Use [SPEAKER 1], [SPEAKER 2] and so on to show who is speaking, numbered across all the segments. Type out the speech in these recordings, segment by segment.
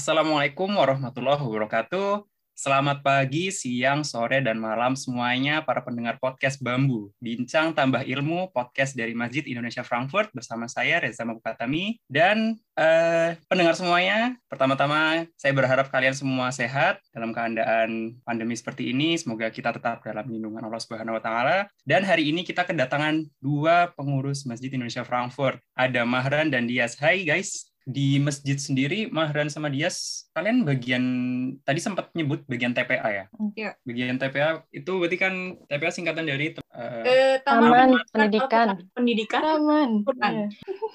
[SPEAKER 1] Assalamualaikum warahmatullahi wabarakatuh. Selamat pagi, siang, sore, dan malam semuanya para pendengar podcast Bambu. Bincang tambah ilmu, podcast dari Masjid Indonesia Frankfurt bersama saya Reza Mabukatami. Dan eh, pendengar semuanya, pertama-tama saya berharap kalian semua sehat dalam keadaan pandemi seperti ini. Semoga kita tetap dalam lindungan Allah Subhanahu wa taala. Dan hari ini kita kedatangan dua pengurus Masjid Indonesia Frankfurt. Ada Mahran dan Dias. Hai guys di masjid sendiri Mahran sama Dias kalian bagian tadi sempat nyebut bagian TPA ya?
[SPEAKER 2] Iya.
[SPEAKER 1] Bagian TPA itu berarti kan TPA singkatan dari
[SPEAKER 2] uh, eh, Taman,
[SPEAKER 3] Taman Pendidikan.
[SPEAKER 2] Pendidikan.
[SPEAKER 3] Taman.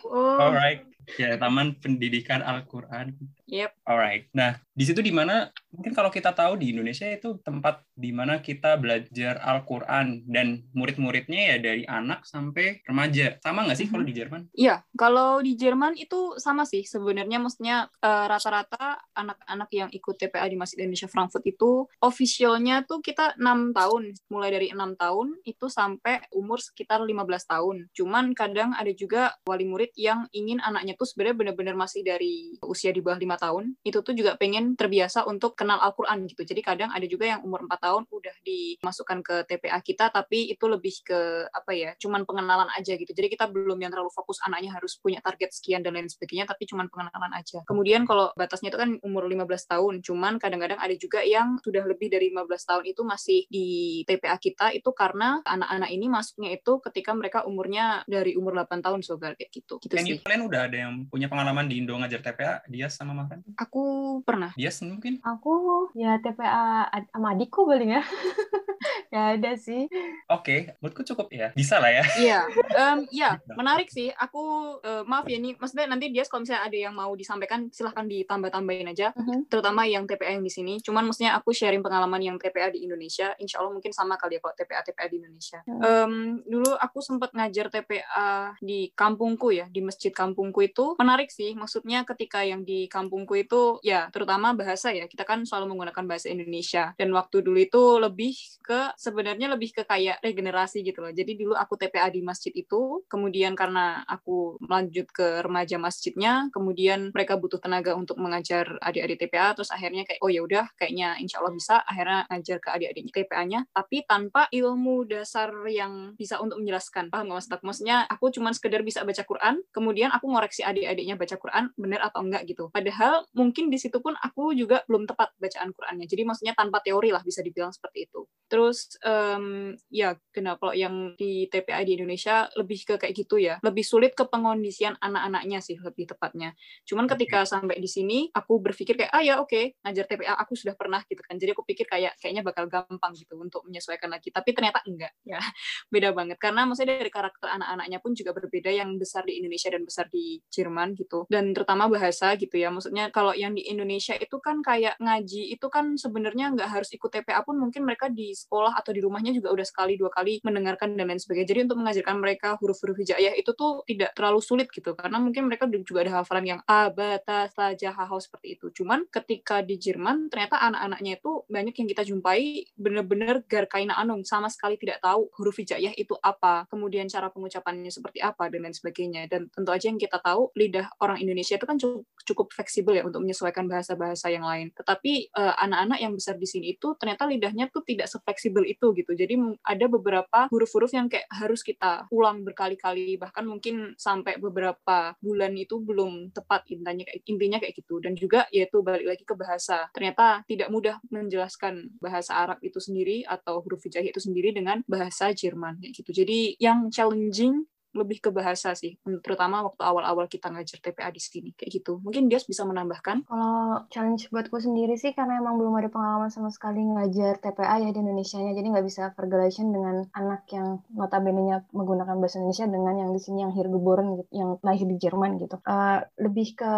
[SPEAKER 1] Oh. Alright. Ya, Taman Pendidikan Al-Qur'an.
[SPEAKER 2] Yep.
[SPEAKER 1] Alright. Nah, di situ di mana mungkin kalau kita tahu di Indonesia itu tempat di mana kita belajar Al-Quran dan murid-muridnya ya dari anak sampai remaja. Sama nggak sih mm -hmm. kalau di Jerman?
[SPEAKER 2] Iya, kalau di Jerman itu sama sih sebenarnya maksudnya uh, rata-rata anak-anak yang ikut TPA di Masjid Indonesia Frankfurt itu officialnya tuh kita enam tahun, mulai dari enam tahun itu sampai umur sekitar 15 tahun. Cuman kadang ada juga wali murid yang ingin anaknya tuh sebenarnya benar-benar masih dari usia di bawah lima tahun, itu tuh juga pengen terbiasa untuk kenal Al-Quran gitu. Jadi kadang ada juga yang umur 4 tahun udah dimasukkan ke TPA kita, tapi itu lebih ke apa ya, cuman pengenalan aja gitu. Jadi kita belum yang terlalu fokus anaknya harus punya target sekian dan lain sebagainya, tapi cuman pengenalan aja. Kemudian kalau batasnya itu kan umur 15 tahun, cuman kadang-kadang ada juga yang sudah lebih dari 15 tahun itu masih di TPA kita itu karena anak-anak ini masuknya itu ketika mereka umurnya dari umur 8 tahun sobat kayak gitu. gitu
[SPEAKER 1] sih. kalian udah ada yang punya pengalaman di Indo ngajar TPA, dia sama Makan?
[SPEAKER 2] Aku pernah.
[SPEAKER 1] Dia mungkin?
[SPEAKER 3] Aku ya TPA sama adikku paling ya. ya ada sih.
[SPEAKER 1] Oke, okay. menurutku cukup ya. Bisa lah ya.
[SPEAKER 2] Iya, um, ya menarik sih. Aku uh, maaf ya ini, maksudnya nanti dia kalau misalnya ada yang mau disampaikan silahkan ditambah-tambahin aja. Uh -huh. Terutama yang TPA yang di sini. Cuman maksudnya aku sharing pengalaman yang TPA di Indonesia. Insya Allah mungkin sama kali ya kalau TPA TPA di Indonesia. Uh -huh. um, dulu aku sempat ngajar TPA di kampungku ya, di masjid kampungku itu menarik sih. Maksudnya ketika yang di kampungku itu ya terutama bahasa ya. Kita kan selalu menggunakan bahasa Indonesia. Dan waktu dulu itu lebih ke sebenarnya lebih ke kayak regenerasi gitu loh. Jadi dulu aku TPA di masjid itu, kemudian karena aku melanjut ke remaja masjidnya, kemudian mereka butuh tenaga untuk mengajar adik-adik TPA, terus akhirnya kayak oh ya udah kayaknya insya Allah bisa, akhirnya ngajar ke adik-adiknya TPA-nya, tapi tanpa ilmu dasar yang bisa untuk menjelaskan. Paham nggak maksud Maksudnya aku cuma sekedar bisa baca Quran, kemudian aku ngoreksi adik-adiknya baca Quran bener atau enggak gitu. Padahal mungkin di situ pun aku juga belum tepat bacaan Qurannya. Jadi maksudnya tanpa teori lah bisa dibilang seperti itu. Terus um, ya kenapa yang di TPA di Indonesia lebih ke kayak gitu ya, lebih sulit ke pengondisian anak-anaknya sih lebih tepatnya. Cuman ketika sampai di sini aku berpikir kayak ah ya oke okay, ngajar TPA aku sudah pernah gitu kan. Jadi aku pikir kayak kayaknya bakal gampang gitu untuk menyesuaikan lagi. Tapi ternyata enggak ya beda banget karena maksudnya dari karakter anak-anaknya pun juga berbeda yang besar di Indonesia dan besar di Jerman gitu. Dan terutama bahasa gitu ya. Maksudnya kalau yang di Indonesia itu kan kayak ngaji itu kan sebenarnya nggak harus ikut TPA pun mungkin mereka di sekolah atau di rumahnya juga udah sekali dua kali mendengarkan dan lain sebagainya. Jadi untuk mengajarkan mereka huruf-huruf hijaiyah itu tuh tidak terlalu sulit gitu karena mungkin mereka juga ada hafalan yang a, ba, ta, sa, ja, ha, ha seperti itu. Cuman ketika di Jerman ternyata anak-anaknya itu banyak yang kita jumpai bener-bener garkaina anung sama sekali tidak tahu huruf hijaiyah itu apa, kemudian cara pengucapannya seperti apa dan lain sebagainya. Dan tentu aja yang kita tahu lidah orang Indonesia itu kan cukup, fleksibel ya untuk menyesuaikan bahasa-bahasa yang lain. Tetapi uh, anak-anak yang besar di sini itu ternyata lidahnya tuh tidak fleksibel itu gitu. Jadi ada beberapa huruf-huruf yang kayak harus kita ulang berkali-kali bahkan mungkin sampai beberapa bulan itu belum tepat intinya kayak intinya kayak gitu. Dan juga yaitu balik lagi ke bahasa. Ternyata tidak mudah menjelaskan bahasa Arab itu sendiri atau huruf hijaiyah itu sendiri dengan bahasa Jerman kayak gitu. Jadi yang challenging lebih ke bahasa sih, terutama waktu awal-awal kita ngajar TPA di sini kayak gitu. Mungkin dia bisa menambahkan.
[SPEAKER 3] Kalau challenge buatku sendiri sih karena emang belum ada pengalaman sama sekali ngajar TPA ya di Indonesia-nya, jadi nggak bisa pergelation dengan anak yang notabene-nya menggunakan bahasa Indonesia dengan yang di sini yang hirgeboren gitu, yang lahir di Jerman gitu. Uh, lebih ke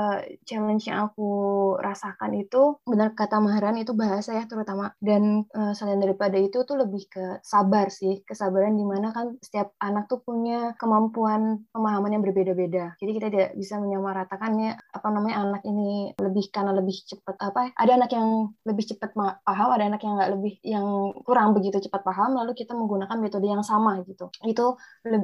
[SPEAKER 3] challenge yang aku rasakan itu benar kata Mahran itu bahasa ya terutama dan uh, selain daripada itu tuh lebih ke sabar sih, kesabaran di mana kan setiap anak tuh punya kemampuan kemampuan pemahaman yang berbeda-beda. Jadi kita tidak bisa menyamaratakannya apa namanya anak ini lebih karena lebih cepat apa ada anak yang lebih cepat paham, ada anak yang nggak lebih yang kurang begitu cepat paham lalu kita menggunakan metode yang sama gitu. Itu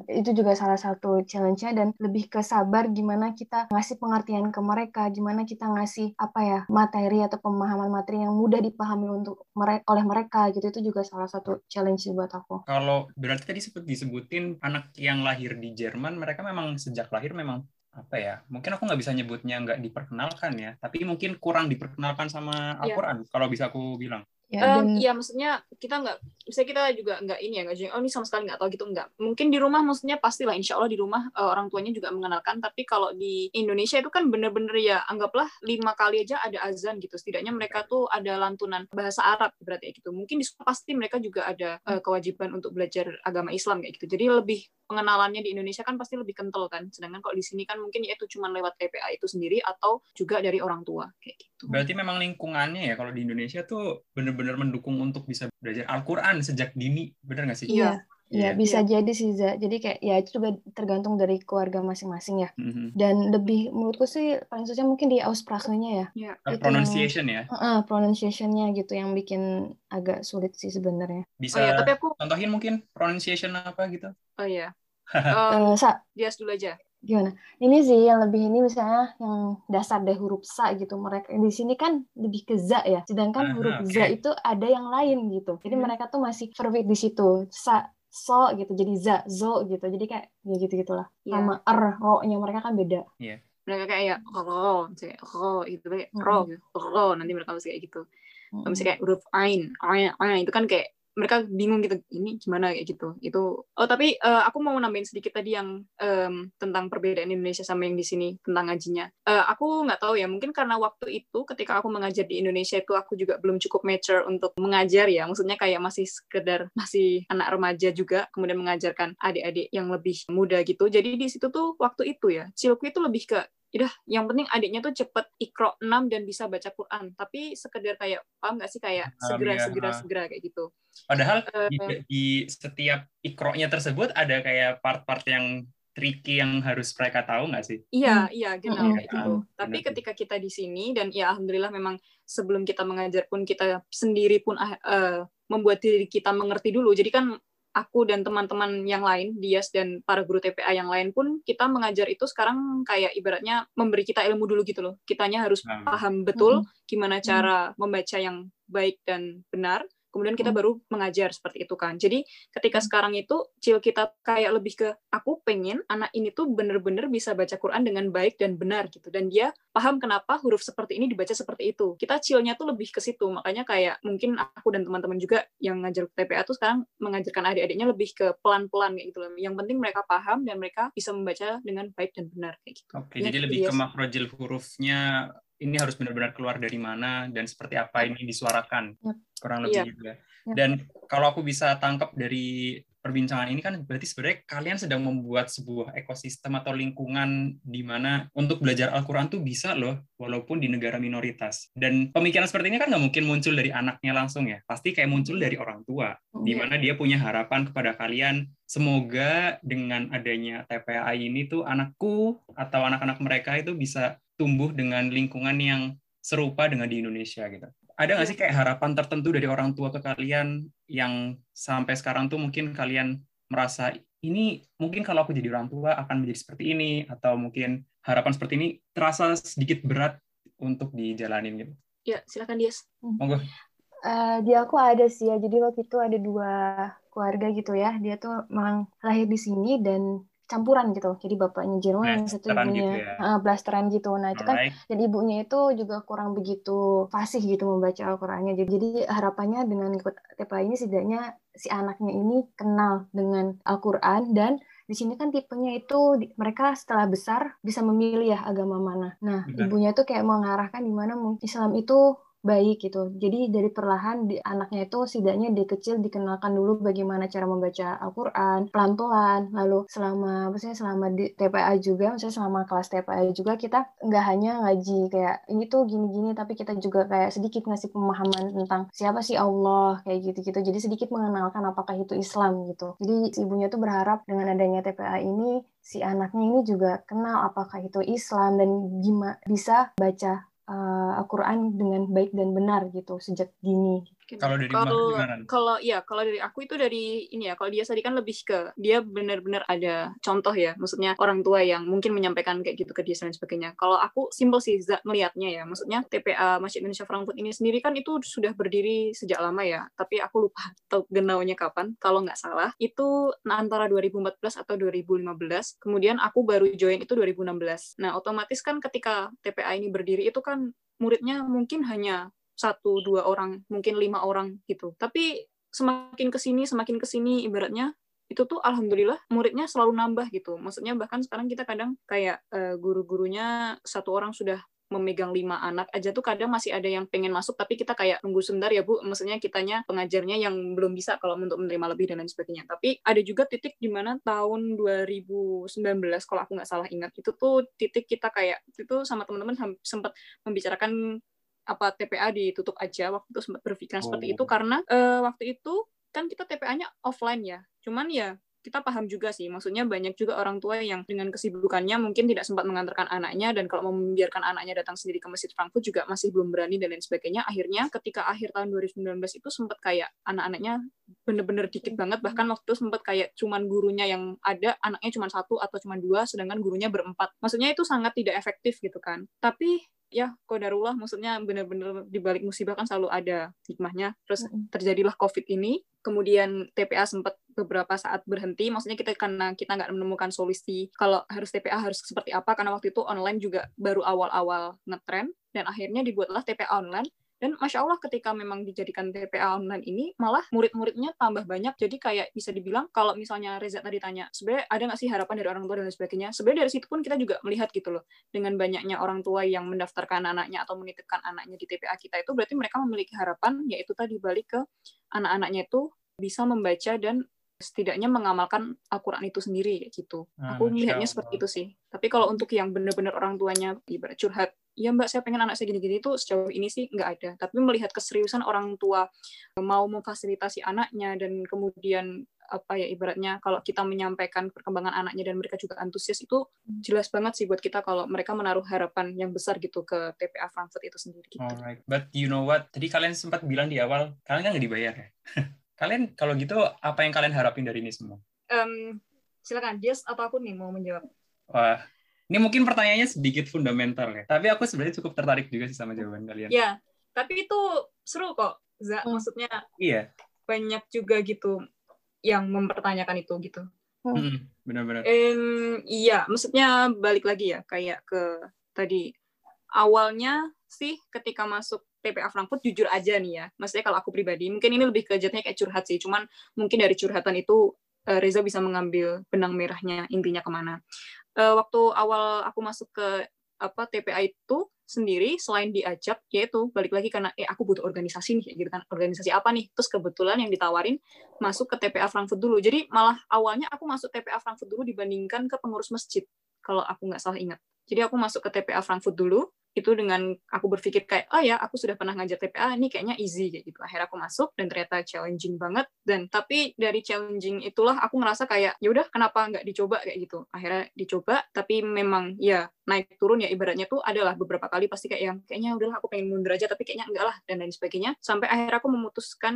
[SPEAKER 3] itu juga salah satu challenge-nya dan lebih ke sabar gimana kita ngasih pengertian ke mereka, gimana kita ngasih apa ya materi atau pemahaman materi yang mudah dipahami untuk mereka oleh mereka gitu itu juga salah satu challenge buat aku.
[SPEAKER 1] Kalau berarti tadi sempat disebutin anak yang lahir di Jerman, mereka memang sejak lahir memang apa ya mungkin aku nggak bisa nyebutnya nggak diperkenalkan ya tapi mungkin kurang diperkenalkan sama iya. Al-Quran yeah. kalau bisa aku bilang
[SPEAKER 2] Ya, um, dan... ya maksudnya kita nggak, misalnya kita juga nggak ini ya nggak oh ini sama sekali nggak tahu gitu nggak. Mungkin di rumah maksudnya pastilah insya Allah di rumah uh, orang tuanya juga mengenalkan. Tapi kalau di Indonesia itu kan bener-bener ya anggaplah lima kali aja ada azan gitu. Setidaknya mereka tuh ada lantunan bahasa Arab berarti ya gitu. Mungkin di pasti mereka juga ada uh, kewajiban untuk belajar agama Islam kayak gitu. Jadi lebih pengenalannya di Indonesia kan pasti lebih kental kan. Sedangkan kalau di sini kan mungkin ya itu cuma lewat TPA itu sendiri atau juga dari orang tua kayak gitu.
[SPEAKER 1] Berarti memang lingkungannya ya kalau di Indonesia tuh bener-bener mendukung untuk bisa belajar Al-Quran sejak dini, bener nggak sih?
[SPEAKER 3] Iya. Ya, yeah. bisa yeah. jadi sih, Za. Jadi kayak ya itu juga tergantung dari keluarga masing-masing ya. Mm-hmm. Dan lebih menurutku sih paling susah mungkin di Aussprache-nya ya.
[SPEAKER 1] Yeah. Uh, pronunciation ya.
[SPEAKER 3] Uh, pronunciation-nya gitu yang bikin agak sulit sih sebenarnya.
[SPEAKER 1] Bisa oh, ya, tapi aku contohin mungkin pronunciation apa gitu?
[SPEAKER 2] Oh iya. um, uh, Sa, Dias dulu aja
[SPEAKER 3] gimana? Ini sih yang lebih ini misalnya yang dasar dari huruf sa gitu. Mereka di sini kan lebih ke za ya. Sedangkan uh, huruf okay. za itu ada yang lain gitu. Jadi hmm. mereka tuh masih verb di situ. Sa, so gitu. Jadi za, zo gitu. Jadi kayak ya gitu gitulah. Yeah. Sama er, ro-nya mereka kan beda.
[SPEAKER 1] Iya. Yeah.
[SPEAKER 2] Mereka kayak ya ro, kayak ro gitu kayak ro, gitu. ro nanti mereka masih kayak gitu. Hmm. Masih kayak huruf ain, ain, ain itu kan kayak mereka bingung gitu ini gimana? kayak gitu. Itu oh tapi uh, aku mau nambahin sedikit tadi yang um, tentang perbedaan Indonesia sama yang di sini tentang ngajinya. Uh, aku nggak tahu ya mungkin karena waktu itu ketika aku mengajar di Indonesia itu aku juga belum cukup mature untuk mengajar ya. Maksudnya kayak masih sekedar masih anak remaja juga kemudian mengajarkan adik-adik yang lebih muda gitu. Jadi di situ tuh waktu itu ya cilku itu lebih ke udah yang penting adiknya tuh cepet ikro 6 dan bisa baca Quran. Tapi sekedar kayak paham nggak sih? Kayak segera ya, segera segera kayak gitu.
[SPEAKER 1] Padahal uh, di, di setiap ikronya tersebut ada kayak part-part yang tricky yang harus mereka tahu nggak sih?
[SPEAKER 2] Iya hmm. iya gitu hmm. kayak gitu. tapi ketika kita di sini dan ya alhamdulillah memang sebelum kita mengajar pun kita sendiri pun uh, membuat diri kita mengerti dulu. Jadi kan aku dan teman-teman yang lain, Dias dan para guru TPA yang lain pun kita mengajar itu sekarang kayak ibaratnya memberi kita ilmu dulu gitu loh. Kitanya harus hmm. paham betul gimana cara membaca yang baik dan benar kemudian kita hmm. baru mengajar seperti itu kan. Jadi ketika hmm. sekarang itu cil kita kayak lebih ke aku pengen anak ini tuh bener-bener bisa baca Quran dengan baik dan benar gitu dan dia paham kenapa huruf seperti ini dibaca seperti itu. Kita cilnya tuh lebih ke situ. Makanya kayak mungkin aku dan teman-teman juga yang ngajar TPA tuh sekarang mengajarkan adik-adiknya lebih ke pelan-pelan kayak gitu loh. Yang penting mereka paham dan mereka bisa membaca dengan baik dan benar kayak gitu.
[SPEAKER 1] Oke, ya, jadi lebih ke makrojil hurufnya ini harus benar-benar keluar dari mana dan seperti apa ini disuarakan yep. kurang lebih yep. juga. Yep. Dan kalau aku bisa tangkap dari perbincangan ini kan berarti sebenarnya kalian sedang membuat sebuah ekosistem atau lingkungan di mana untuk belajar Al-Quran tuh bisa loh, walaupun di negara minoritas. Dan pemikiran seperti ini kan nggak mungkin muncul dari anaknya langsung ya, pasti kayak muncul dari orang tua, oh, di iya. mana dia punya harapan kepada kalian, semoga dengan adanya TPA ini tuh anakku atau anak-anak mereka itu bisa tumbuh dengan lingkungan yang serupa dengan di Indonesia gitu. Ada nggak sih kayak harapan tertentu dari orang tua ke kalian yang sampai sekarang tuh mungkin kalian merasa ini mungkin kalau aku jadi orang tua akan menjadi seperti ini atau mungkin harapan seperti ini terasa sedikit berat untuk dijalanin gitu.
[SPEAKER 2] Ya, silakan Dias.
[SPEAKER 1] Monggo.
[SPEAKER 3] Uh, di aku ada sih ya. Jadi waktu itu ada dua keluarga gitu ya. Dia tuh memang lahir di sini dan campuran gitu. Jadi bapaknya Jerman, yang satu ibunya gitu ya. uh, blasteran gitu. Nah itu kan dan ibunya itu juga kurang begitu fasih gitu membaca Al-Qur'annya. Jadi, jadi harapannya dengan ikut TPA ini setidaknya si anaknya ini kenal dengan Al-Qur'an dan di sini kan tipenya itu mereka setelah besar bisa memilih ya agama mana. Nah, Benar. ibunya itu kayak mengarahkan di mana Islam itu baik gitu. Jadi dari perlahan di anaknya itu setidaknya di kecil dikenalkan dulu bagaimana cara membaca Al-Qur'an pelan-pelan. Lalu selama maksudnya selama di TPA juga, maksudnya selama kelas TPA juga kita nggak hanya ngaji kayak ini tuh gini-gini tapi kita juga kayak sedikit ngasih pemahaman tentang siapa sih Allah kayak gitu-gitu. Jadi sedikit mengenalkan apakah itu Islam gitu. Jadi ibunya tuh berharap dengan adanya TPA ini si anaknya ini juga kenal apakah itu Islam dan gimana bisa baca uh, Al-Quran dengan baik dan benar gitu sejak dini.
[SPEAKER 1] Kalau dari
[SPEAKER 2] kalau kalau ya kalau dari aku itu dari ini ya kalau dia tadi kan lebih ke dia benar-benar ada contoh ya maksudnya orang tua yang mungkin menyampaikan kayak gitu ke dia dan sebagainya. Kalau aku simpel sih melihatnya ya maksudnya TPA Masjid Indonesia Frankfurt ini sendiri kan itu sudah berdiri sejak lama ya tapi aku lupa tahu genaunya kapan kalau nggak salah itu antara 2014 atau 2015 kemudian aku baru join itu 2016. Nah otomatis kan ketika TPA ini berdiri itu kan muridnya mungkin hanya satu dua orang mungkin lima orang gitu. Tapi semakin ke sini semakin ke sini ibaratnya itu tuh alhamdulillah muridnya selalu nambah gitu. Maksudnya bahkan sekarang kita kadang kayak uh, guru-gurunya satu orang sudah memegang lima anak aja tuh kadang masih ada yang pengen masuk tapi kita kayak tunggu sebentar ya bu. Maksudnya kitanya pengajarnya yang belum bisa kalau untuk menerima lebih dan lain sebagainya. Tapi ada juga titik di mana tahun 2019 kalau aku nggak salah ingat itu tuh titik kita kayak itu sama teman-teman sempat membicarakan apa TPA ditutup aja waktu itu sempat berpikiran oh. seperti itu karena uh, waktu itu kan kita TPA-nya offline ya cuman ya kita paham juga sih, maksudnya banyak juga orang tua yang dengan kesibukannya mungkin tidak sempat mengantarkan anaknya dan kalau mau membiarkan anaknya datang sendiri ke Masjid Frankfurt juga masih belum berani dan lain sebagainya. Akhirnya ketika akhir tahun 2019 itu sempat kayak anak-anaknya bener-bener dikit banget, bahkan waktu itu sempat kayak cuman gurunya yang ada, anaknya cuma satu atau cuma dua, sedangkan gurunya berempat. Maksudnya itu sangat tidak efektif gitu kan. Tapi ya kodarullah maksudnya benar-benar di balik musibah kan selalu ada hikmahnya. Terus terjadilah covid ini kemudian TPA sempat beberapa saat berhenti maksudnya kita karena kita nggak menemukan solusi kalau harus TPA harus seperti apa karena waktu itu online juga baru awal-awal ngetren dan akhirnya dibuatlah TPA online dan masya Allah ketika memang dijadikan TPA online ini malah murid-muridnya tambah banyak. Jadi kayak bisa dibilang kalau misalnya Reza tadi tanya, sebenarnya ada nggak sih harapan dari orang tua dan sebagainya? Sebenarnya dari situ pun kita juga melihat gitu loh. Dengan banyaknya orang tua yang mendaftarkan anaknya atau menitipkan anaknya di TPA kita itu berarti mereka memiliki harapan yaitu tadi balik ke anak-anaknya itu bisa membaca dan setidaknya mengamalkan Al-Quran itu sendiri gitu. Ah, Aku melihatnya seperti itu sih. Tapi kalau untuk yang benar-benar orang tuanya ibarat curhat, ya mbak saya pengen anak saya gini-gini itu sejauh ini sih nggak ada. Tapi melihat keseriusan orang tua mau memfasilitasi anaknya dan kemudian apa ya ibaratnya kalau kita menyampaikan perkembangan anaknya dan mereka juga antusias itu jelas banget sih buat kita kalau mereka menaruh harapan yang besar gitu ke TPA Frankfurt itu sendiri. Gitu.
[SPEAKER 1] Alright, but you know what? Tadi kalian sempat bilang di awal kalian kan nggak dibayar ya. Kalian kalau gitu apa yang kalian harapin dari ini semua?
[SPEAKER 2] Um, silakan, Dias atau aku nih mau menjawab.
[SPEAKER 1] Wah, ini mungkin pertanyaannya sedikit fundamental ya. Tapi aku sebenarnya cukup tertarik juga sih sama jawaban kalian.
[SPEAKER 2] Iya, tapi itu seru kok. Za, hmm. maksudnya
[SPEAKER 1] iya.
[SPEAKER 2] banyak juga gitu yang mempertanyakan itu gitu.
[SPEAKER 1] Hmm, benar-benar.
[SPEAKER 2] Um, iya, maksudnya balik lagi ya kayak ke tadi awalnya sih ketika masuk TPA Frankfurt jujur aja nih ya, maksudnya kalau aku pribadi, mungkin ini lebih ke jatuhnya kayak curhat sih, cuman mungkin dari curhatan itu uh, Reza bisa mengambil benang merahnya intinya ke mana. Uh, waktu awal aku masuk ke apa TPA itu sendiri selain diajak yaitu balik lagi karena eh aku butuh organisasi nih gitu kan. Organisasi apa nih? Terus kebetulan yang ditawarin masuk ke TPA Frankfurt dulu. Jadi malah awalnya aku masuk TPA Frankfurt dulu dibandingkan ke pengurus masjid kalau aku nggak salah ingat. Jadi aku masuk ke TPA Frankfurt dulu itu dengan aku berpikir kayak oh ya aku sudah pernah ngajar TPA ini kayaknya easy kayak gitu. Akhirnya aku masuk dan ternyata challenging banget. Dan tapi dari challenging itulah aku ngerasa kayak ya udah kenapa nggak dicoba? kayak gitu. Akhirnya dicoba tapi memang ya naik turun ya ibaratnya tuh adalah beberapa kali pasti kayak yang kayaknya udahlah aku pengen mundur aja tapi kayaknya enggak lah dan lain sebagainya. Sampai akhirnya aku memutuskan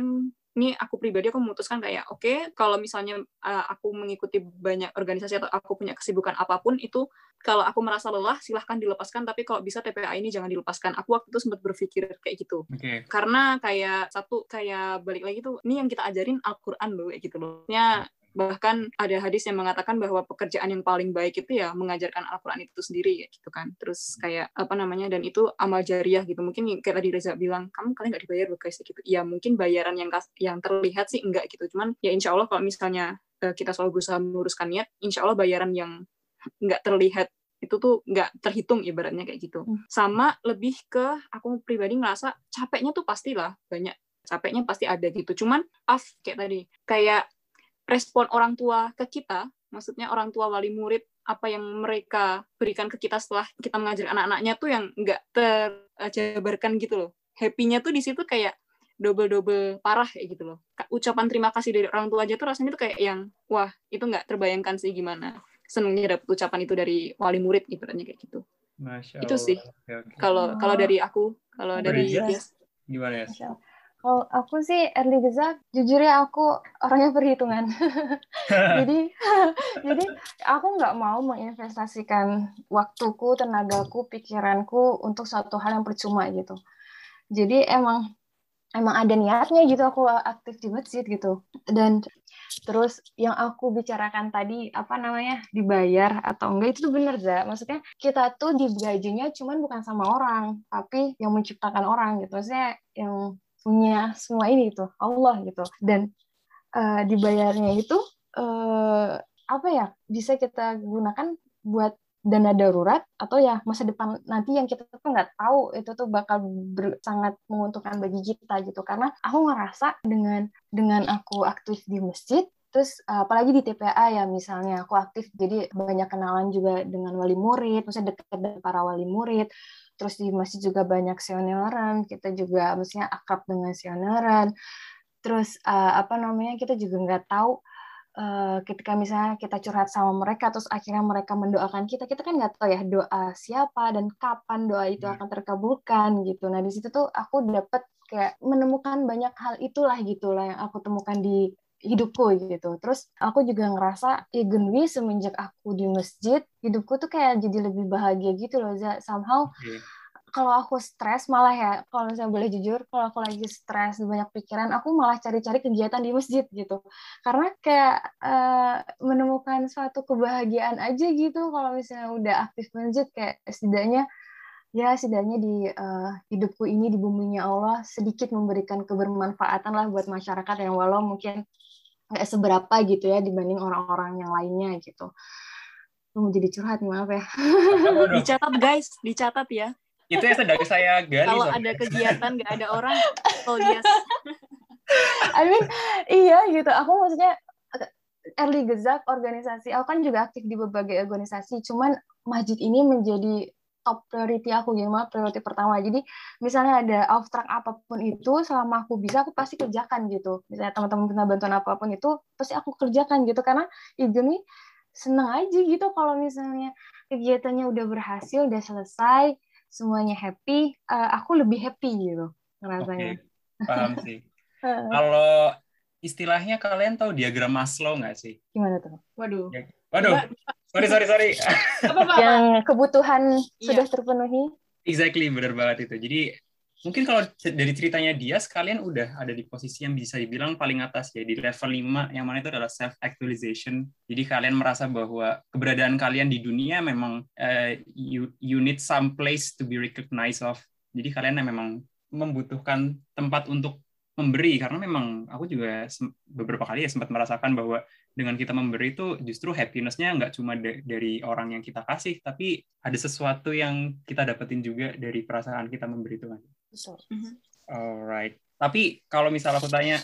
[SPEAKER 2] ini aku pribadi aku memutuskan kayak oke okay, kalau misalnya uh, aku mengikuti banyak organisasi atau aku punya kesibukan apa pun itu kalau aku merasa lelah silahkan dilepaskan tapi kalau bisa TPA ini jangan dilepaskan. Aku waktu itu sempat berpikir kayak gitu.
[SPEAKER 1] Okay.
[SPEAKER 2] karena kayak satu kayak balik lagi tuh ini yang kita ajarin Al-Quran loh kayak gitu loh. Ya bahkan ada hadis yang mengatakan bahwa pekerjaan yang paling baik itu ya mengajarkan Al-Quran itu sendiri ya gitu kan. Terus kayak apa namanya dan itu amal jariah gitu. Mungkin kayak tadi Reza bilang kamu kalian nggak dibayar loh guys gitu. Ya mungkin bayaran yang yang terlihat sih enggak gitu. Cuman ya insya Allah kalau misalnya uh, kita selalu berusaha meluruskan niat insya Allah bayaran yang nggak terlihat itu tuh nggak terhitung ibaratnya kayak gitu. Hmm. sama lebih ke aku pribadi ngerasa capeknya tuh pastilah banyak. Capeknya pasti ada gitu. Cuman af kayak tadi kayak respon orang tua ke kita maksudnya orang tua wali murid apa yang mereka berikan ke kita setelah kita mengajar anak-anaknya tuh yang nggak terjabarkan gitu loh happy-nya tuh di situ kayak double-double parah kayak gitu loh. Ucapan terima kasih dari orang tua aja tuh rasanya tuh kayak yang wah itu nggak terbayangkan sih gimana senengnya dapet ucapan itu dari wali murid gitu kayak gitu. Masya itu sih kalau okay. kalau dari aku kalau dari
[SPEAKER 1] yes. gimana ya?
[SPEAKER 3] Kalau aku sih early gezak, jujur ya aku orangnya perhitungan. jadi jadi aku nggak mau menginvestasikan waktuku, tenagaku, pikiranku untuk satu hal yang percuma gitu. Jadi emang emang ada niatnya gitu aku aktif di masjid gitu dan terus yang aku bicarakan tadi apa namanya dibayar atau enggak itu tuh bener za maksudnya kita tuh digajinya cuman bukan sama orang tapi yang menciptakan orang gitu maksudnya yang punya semua ini gitu Allah gitu. Dan uh, dibayarnya itu uh, apa ya bisa kita gunakan buat dana darurat atau ya masa depan nanti yang kita tuh nggak tahu itu tuh bakal ber, sangat menguntungkan bagi kita gitu. Karena aku ngerasa dengan dengan aku aktif di masjid terus apalagi di TPA ya misalnya aku aktif jadi banyak kenalan juga dengan wali murid maksudnya dekat dengan para wali murid terus di masjid juga banyak senioran kita juga maksudnya akrab dengan senioran terus uh, apa namanya kita juga nggak tahu uh, ketika misalnya kita curhat sama mereka terus akhirnya mereka mendoakan kita kita kan nggak tahu ya doa siapa dan kapan doa itu hmm. akan terkabulkan gitu nah di situ tuh aku dapat kayak menemukan banyak hal itulah gitulah yang aku temukan di hidupku gitu. Terus aku juga ngerasa ya Genwi semenjak aku di masjid, hidupku tuh kayak jadi lebih bahagia gitu loh. Somehow okay kalau aku stres malah ya kalau misalnya boleh jujur kalau aku lagi stres banyak pikiran aku malah cari-cari kegiatan di masjid gitu karena kayak uh, menemukan suatu kebahagiaan aja gitu kalau misalnya udah aktif masjid kayak setidaknya ya setidaknya di uh, hidupku ini di buminya Allah sedikit memberikan kebermanfaatan lah buat masyarakat yang walau mungkin nggak seberapa gitu ya dibanding orang-orang yang lainnya gitu. Mau jadi curhat maaf ya.
[SPEAKER 2] Dicatat guys. Dicatat ya.
[SPEAKER 1] Itu yang sedang saya gali
[SPEAKER 2] kalau ada kegiatan nggak ada orang oh yes.
[SPEAKER 3] I mean iya gitu. Aku maksudnya early gezak organisasi. Aku kan juga aktif di berbagai organisasi. Cuman masjid ini menjadi top priority aku gitu mah priority pertama jadi misalnya ada abstrak apa pun itu selama aku bisa aku pasti kerjakan gitu misalnya teman-teman minta bantuan apa pun itu pasti aku kerjakan gitu karena itu nih seneng aja gitu kalau misalnya kegiatannya udah berhasil udah selesai semuanya happy, uh, aku lebih happy gitu rasanya.
[SPEAKER 1] Okay. Paham sih. Kalau istilahnya kalian tahu diagram Maslow nggak sih?
[SPEAKER 3] Gimana tuh?
[SPEAKER 2] Waduh.
[SPEAKER 1] Ya, waduh. Sorry, sorry, sorry.
[SPEAKER 3] Yang kebutuhan iya. sudah terpenuhi.
[SPEAKER 1] Exactly, benar banget itu. Jadi mungkin kalau dari ceritanya dia sekalian udah ada di posisi yang bisa dibilang paling atas ya di level 5 yang mana itu adalah self actualization jadi kalian merasa bahwa keberadaan kalian di dunia memang uh, you, you need some place to be recognized of jadi kalian memang membutuhkan tempat untuk memberi karena memang aku juga beberapa kali ya sempat merasakan bahwa dengan kita memberi itu justru happinessnya nggak cuma dari orang yang kita kasih tapi ada sesuatu yang kita dapetin juga dari perasaan kita memberi itu kan. Mm-hmm. Alright. Tapi kalau misalnya aku tanya,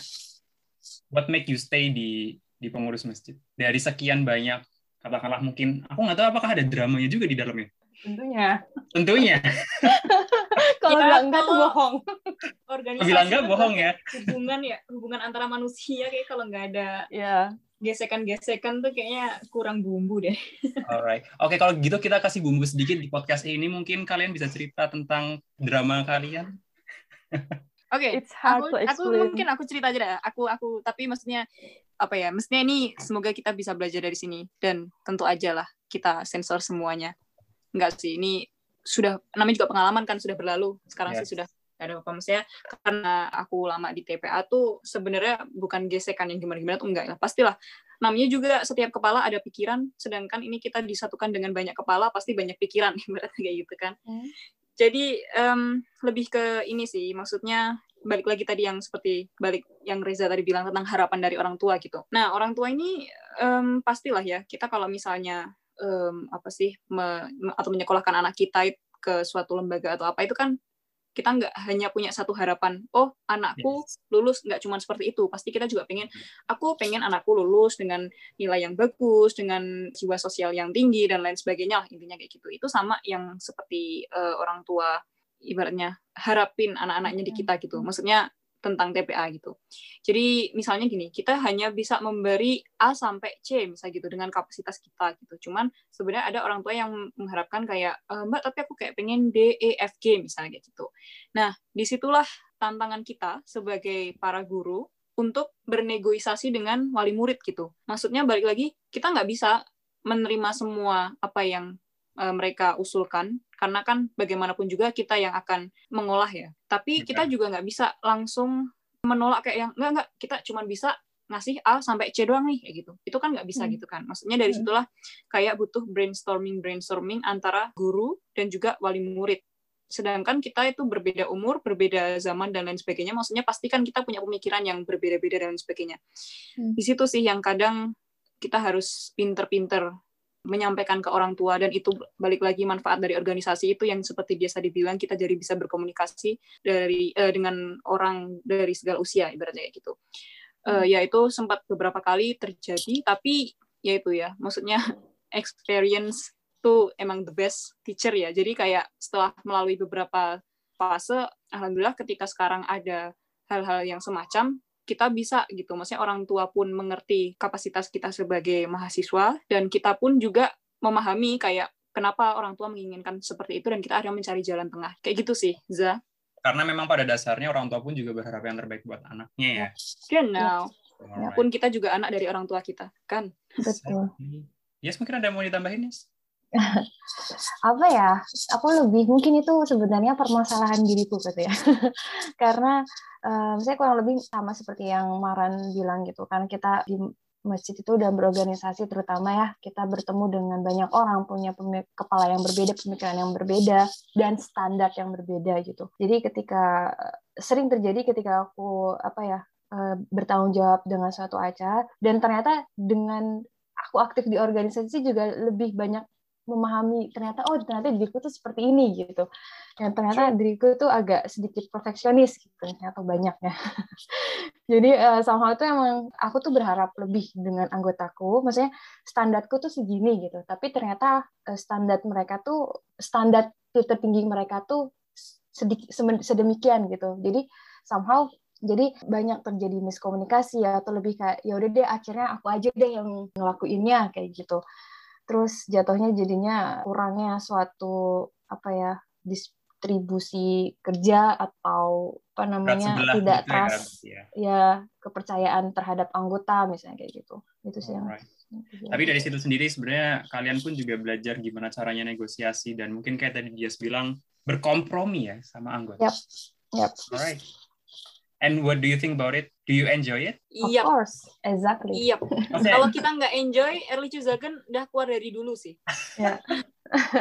[SPEAKER 1] what make you stay di di pengurus masjid dari sekian banyak katakanlah mungkin aku nggak tahu apakah ada dramanya juga di dalamnya.
[SPEAKER 3] Tentunya.
[SPEAKER 1] Tentunya.
[SPEAKER 3] kalau ya, bilang enggak tuh bohong.
[SPEAKER 1] Organisasi bilang enggak bohong ya.
[SPEAKER 2] Hubungan ya, hubungan antara manusia kayak kalau nggak ada
[SPEAKER 3] ya
[SPEAKER 2] gesekan-gesekan tuh kayaknya kurang bumbu deh.
[SPEAKER 1] Alright. Oke, okay, kalau gitu kita kasih bumbu sedikit di podcast ini. Mungkin kalian bisa cerita tentang drama kalian.
[SPEAKER 2] Oke, okay, aku, aku mungkin aku cerita aja deh. Aku aku tapi maksudnya apa ya? Mestinya ini semoga kita bisa belajar dari sini dan tentu aja lah kita sensor semuanya. Enggak sih, ini sudah namanya juga pengalaman kan sudah berlalu. Sekarang yes. sih sudah ada apa. Maksudnya karena aku lama di TPA tuh sebenarnya bukan gesekan yang gimana-gimana tuh enggak lah pastilah namanya juga setiap kepala ada pikiran sedangkan ini kita disatukan dengan banyak kepala pasti banyak pikiran berarti kayak gitu kan. Hmm. jadi um, lebih ke ini sih maksudnya balik lagi tadi yang seperti balik yang Reza tadi bilang tentang harapan dari orang tua gitu. Nah orang tua ini um, pastilah ya kita kalau misalnya um, apa sih me, atau menyekolahkan anak kita ke suatu lembaga atau apa itu kan kita nggak hanya punya satu harapan oh anakku lulus nggak cuma seperti itu. Pasti kita juga pengen aku pengen anakku lulus dengan nilai yang bagus dengan jiwa sosial yang tinggi dan lain sebagainya lah intinya kayak gitu. Itu sama yang seperti uh, orang tua ibaratnya harapin anak-anaknya di kita gitu. Maksudnya tentang TPA gitu. Jadi misalnya gini, kita hanya bisa memberi A sampai C misalnya gitu dengan kapasitas kita gitu. Cuman sebenarnya ada orang tua yang mengharapkan kayak e, Mbak tapi aku kayak pengen D E F G misalnya gitu. Nah, di situlah tantangan kita sebagai para guru untuk bernegosiasi dengan wali murid gitu. Maksudnya balik lagi kita nggak bisa menerima semua apa yang mereka usulkan karena kan bagaimanapun juga kita yang akan mengolah ya tapi kita juga nggak bisa langsung menolak kayak yang nggak nggak kita cuma bisa ngasih A sampai C doang nih kayak gitu itu kan nggak bisa hmm. gitu kan maksudnya dari hmm. situlah kayak butuh brainstorming brainstorming antara guru dan juga wali murid sedangkan kita itu berbeda umur, berbeda zaman dan lain sebagainya. Maksudnya pasti kan kita punya pemikiran yang berbeda-beda dan lain sebagainya. Hmm. Di situ sih yang kadang kita harus pinter-pinter menyampaikan ke orang tua dan itu balik lagi manfaat dari organisasi itu yang seperti biasa dibilang kita jadi bisa berkomunikasi dari uh, dengan orang dari segala usia ibaratnya kayak gitu. Uh, ya itu sempat beberapa kali terjadi tapi ya itu ya maksudnya experience tuh emang the best teacher ya. Jadi kayak setelah melalui beberapa fase alhamdulillah ketika sekarang ada hal-hal yang semacam kita bisa gitu. Maksudnya orang tua pun mengerti kapasitas kita sebagai mahasiswa dan kita pun juga memahami kayak kenapa orang tua menginginkan seperti itu dan kita akhirnya mencari jalan tengah. Kayak gitu sih, Za.
[SPEAKER 1] Karena memang pada dasarnya orang tua pun juga berharap yang terbaik buat anaknya ya.
[SPEAKER 2] Genau. Ya, pun kita juga anak dari orang tua kita, kan?
[SPEAKER 3] Betul.
[SPEAKER 1] Yes, mungkin ada yang mau ditambahin, Yes?
[SPEAKER 3] apa ya aku lebih mungkin itu sebenarnya permasalahan diriku gitu ya. Karena um, saya kurang lebih sama seperti yang Maran bilang gitu kan kita di masjid itu udah berorganisasi terutama ya kita bertemu dengan banyak orang punya kepala yang berbeda pemikiran yang berbeda dan standar yang berbeda gitu. Jadi ketika sering terjadi ketika aku apa ya bertanggung jawab dengan suatu acara dan ternyata dengan aku aktif di organisasi juga lebih banyak memahami ternyata oh ternyata diriku tuh seperti ini gitu. Dan ternyata diriku tuh agak sedikit perfeksionis gitu ternyata banyaknya. Jadi uh, somehow itu emang aku tuh berharap lebih dengan anggotaku maksudnya standarku tuh segini gitu. Tapi ternyata uh, standar mereka tuh standar tertinggi mereka tuh sedikit sedemikian gitu. Jadi somehow jadi banyak terjadi miskomunikasi ya atau lebih kayak ya udah deh akhirnya aku aja deh yang ngelakuinnya kayak gitu terus jatuhnya jadinya kurangnya suatu apa ya distribusi kerja atau apa namanya tidak gitu ya, trust ya, ya kepercayaan terhadap anggota misalnya kayak gitu itu sih yang
[SPEAKER 1] tapi dari situ sendiri sebenarnya kalian pun juga belajar gimana caranya negosiasi dan mungkin kayak tadi dia bilang berkompromi ya sama anggota.
[SPEAKER 3] Yep. Yep.
[SPEAKER 1] Alright. And what do you think about it? Do you enjoy it?
[SPEAKER 3] Of yep. course, exactly.
[SPEAKER 2] Yep. Okay. Kalau kita nggak enjoy, early Chuzagan udah keluar dari dulu sih.
[SPEAKER 3] Ya.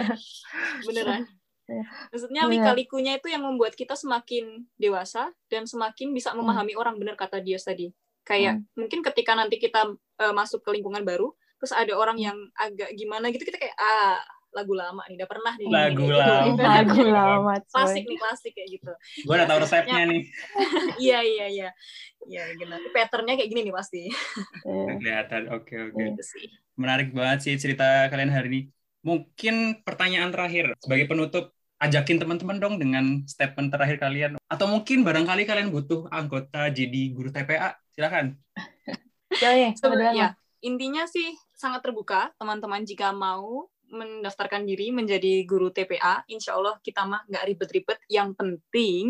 [SPEAKER 2] Beneran. Ya. Maksudnya lika-likunya itu yang membuat kita semakin dewasa dan semakin bisa hmm. memahami hmm. orang bener kata dia tadi. Kayak hmm. mungkin ketika nanti kita uh, masuk ke lingkungan baru, terus ada orang yang agak gimana gitu kita kayak ah lagu lama nih, udah pernah nih.
[SPEAKER 1] Lagu gitu. lama.
[SPEAKER 3] Lagu lama.
[SPEAKER 2] Klasik nih, klasik kayak gitu.
[SPEAKER 1] Gue udah tahu resepnya nih.
[SPEAKER 2] iya, iya, iya. Iya, gimana? Patternnya kayak gini nih pasti.
[SPEAKER 1] Kelihatan, oke, oke. Gitu Menarik banget sih cerita kalian hari ini. Mungkin pertanyaan terakhir sebagai penutup, ajakin teman-teman dong dengan statement terakhir kalian. Atau mungkin barangkali kalian butuh anggota jadi guru TPA. Silakan.
[SPEAKER 2] Ya, ya. Intinya sih sangat terbuka teman-teman jika mau mendaftarkan diri menjadi guru TPA, insya Allah kita mah nggak ribet-ribet. Yang penting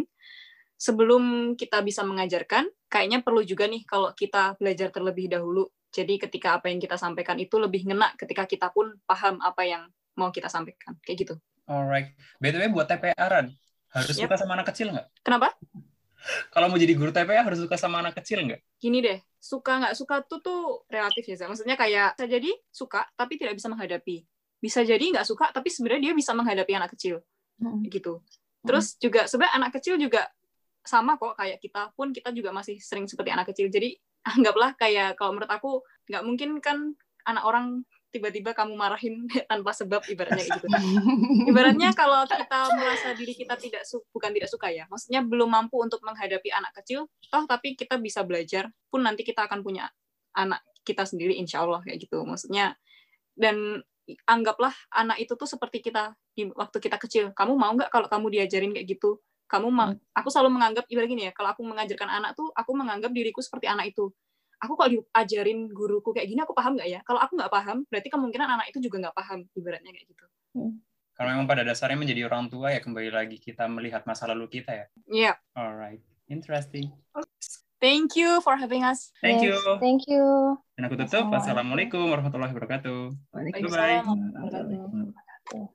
[SPEAKER 2] sebelum kita bisa mengajarkan, kayaknya perlu juga nih kalau kita belajar terlebih dahulu. Jadi ketika apa yang kita sampaikan itu lebih ngena ketika kita pun paham apa yang mau kita sampaikan. Kayak gitu.
[SPEAKER 1] Alright. BTW buat TPA, Ran, harus yep. suka sama anak kecil nggak?
[SPEAKER 2] Kenapa?
[SPEAKER 1] Kalau mau jadi guru TPA harus suka sama anak kecil nggak?
[SPEAKER 2] Gini deh, suka nggak suka tuh tuh relatif ya. Maksudnya kayak saya jadi suka tapi tidak bisa menghadapi bisa jadi nggak suka tapi sebenarnya dia bisa menghadapi anak kecil hmm. gitu terus juga sebenarnya anak kecil juga sama kok kayak kita pun kita juga masih sering seperti anak kecil jadi anggaplah kayak kalau menurut aku nggak mungkin kan anak orang tiba-tiba kamu marahin tanpa sebab ibaratnya gitu. Ibaratnya kalau kita merasa diri kita tidak su bukan tidak suka ya, maksudnya belum mampu untuk menghadapi anak kecil, toh tapi kita bisa belajar pun nanti kita akan punya anak kita sendiri insya Allah kayak gitu. Maksudnya dan anggaplah anak itu tuh seperti kita di waktu kita kecil. Kamu mau nggak kalau kamu diajarin kayak gitu? Kamu mau? Hmm. Aku selalu menganggap ibarat gini ya. Kalau aku mengajarkan anak tuh, aku menganggap diriku seperti anak itu aku kalau diajarin guruku kayak gini aku paham nggak ya kalau aku nggak paham berarti kemungkinan anak itu juga nggak paham ibaratnya kayak gitu hmm.
[SPEAKER 1] kalau memang pada dasarnya menjadi orang tua ya kembali lagi kita melihat masa lalu kita ya
[SPEAKER 2] iya yeah.
[SPEAKER 1] alright interesting
[SPEAKER 2] thank you for having us.
[SPEAKER 1] Thank yes, you.
[SPEAKER 3] thank you.
[SPEAKER 1] Dan aku tutup. Assalamualaikum warahmatullahi wabarakatuh.
[SPEAKER 2] Waalaikumsalam wabarakatuh